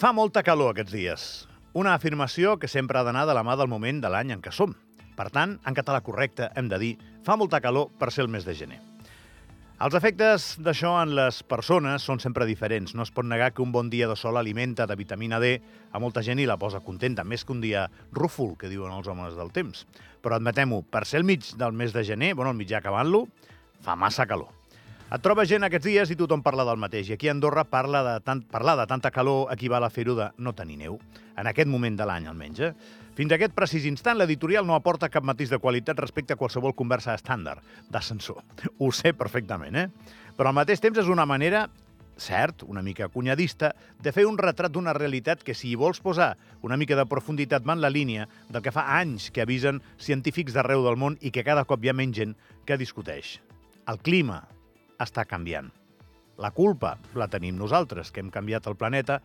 Fa molta calor aquests dies. Una afirmació que sempre ha d'anar de la mà del moment de l'any en què som. Per tant, en català correcte hem de dir fa molta calor per ser el mes de gener. Els efectes d'això en les persones són sempre diferents. No es pot negar que un bon dia de sol alimenta de vitamina D a molta gent i la posa contenta, més que un dia rúfol, que diuen els homes del temps. Però admetem-ho, per ser el mig del mes de gener, bueno, el mitjà acabant-lo, fa massa calor. Et trobes gent aquests dies i tothom parla del mateix. I aquí a Andorra parla de tant, parlar de tanta calor equival a fer-ho de no tenir neu. En aquest moment de l'any, almenys. Eh? Fins a aquest precís instant, l'editorial no aporta cap matís de qualitat respecte a qualsevol conversa estàndard, d'ascensor. Ho sé perfectament, eh? Però al mateix temps és una manera cert, una mica cunyadista, de fer un retrat d'una realitat que, si hi vols posar una mica de profunditat, va en la línia del que fa anys que avisen científics d'arreu del món i que cada cop hi ha menys gent que discuteix. El clima, està canviant. La culpa la tenim nosaltres, que hem canviat el planeta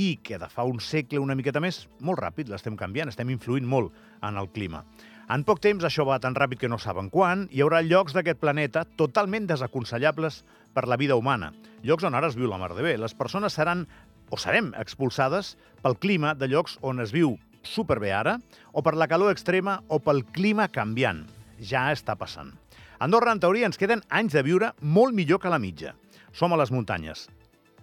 i que de fa un segle una miqueta més, molt ràpid, l'estem canviant, estem influint molt en el clima. En poc temps això va tan ràpid que no saben quan, hi haurà llocs d'aquest planeta totalment desaconsellables per la vida humana. Llocs on ara es viu la mar de bé. Les persones seran o serem expulsades pel clima de llocs on es viu superbé ara, o per la calor extrema o pel clima canviant. Ja està passant. A Andorra, en teoria, ens queden anys de viure molt millor que la mitja. Som a les muntanyes.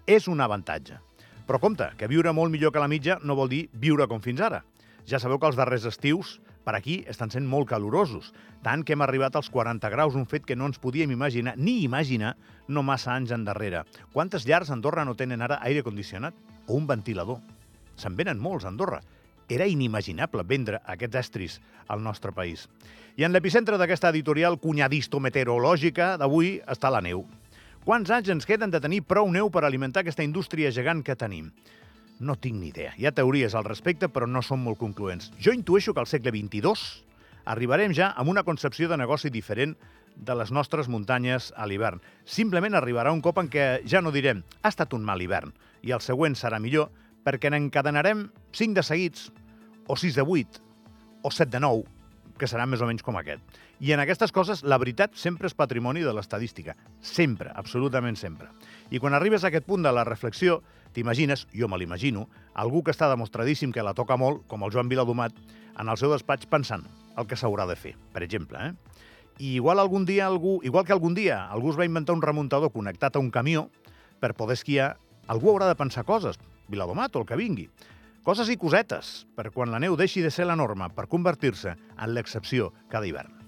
És un avantatge. Però compte, que viure molt millor que la mitja no vol dir viure com fins ara. Ja sabeu que els darrers estius per aquí estan sent molt calorosos, tant que hem arribat als 40 graus, un fet que no ens podíem imaginar, ni imaginar, no massa anys endarrere. Quantes llars a Andorra no tenen ara aire condicionat o un ventilador? Se'n venen molts a Andorra. Era inimaginable vendre aquests estris al nostre país. I en l'epicentre d'aquesta editorial cunyadisto-meteorològica d'avui està la neu. Quants anys ens queden de tenir prou neu per alimentar aquesta indústria gegant que tenim? No tinc ni idea. Hi ha teories al respecte, però no són molt concloents. Jo intueixo que al segle XXII arribarem ja amb una concepció de negoci diferent de les nostres muntanyes a l'hivern. Simplement arribarà un cop en què ja no direm ha estat un mal hivern i el següent serà millor perquè n'encadenarem 5 de seguits o 6 de 8, o 7 de 9, que seran més o menys com aquest. I en aquestes coses, la veritat sempre és patrimoni de l'estadística. Sempre, absolutament sempre. I quan arribes a aquest punt de la reflexió, t'imagines, jo me l'imagino, algú que està demostradíssim que la toca molt, com el Joan Viladomat, en el seu despatx pensant el que s'haurà de fer, per exemple. Eh? I igual algun dia algú, igual que algun dia algú es va inventar un remuntador connectat a un camió per poder esquiar, algú haurà de pensar coses, Viladomat o el que vingui. Coses i cosetes, per quan la neu deixi de ser la norma per convertir-se en l'excepció cada hivern.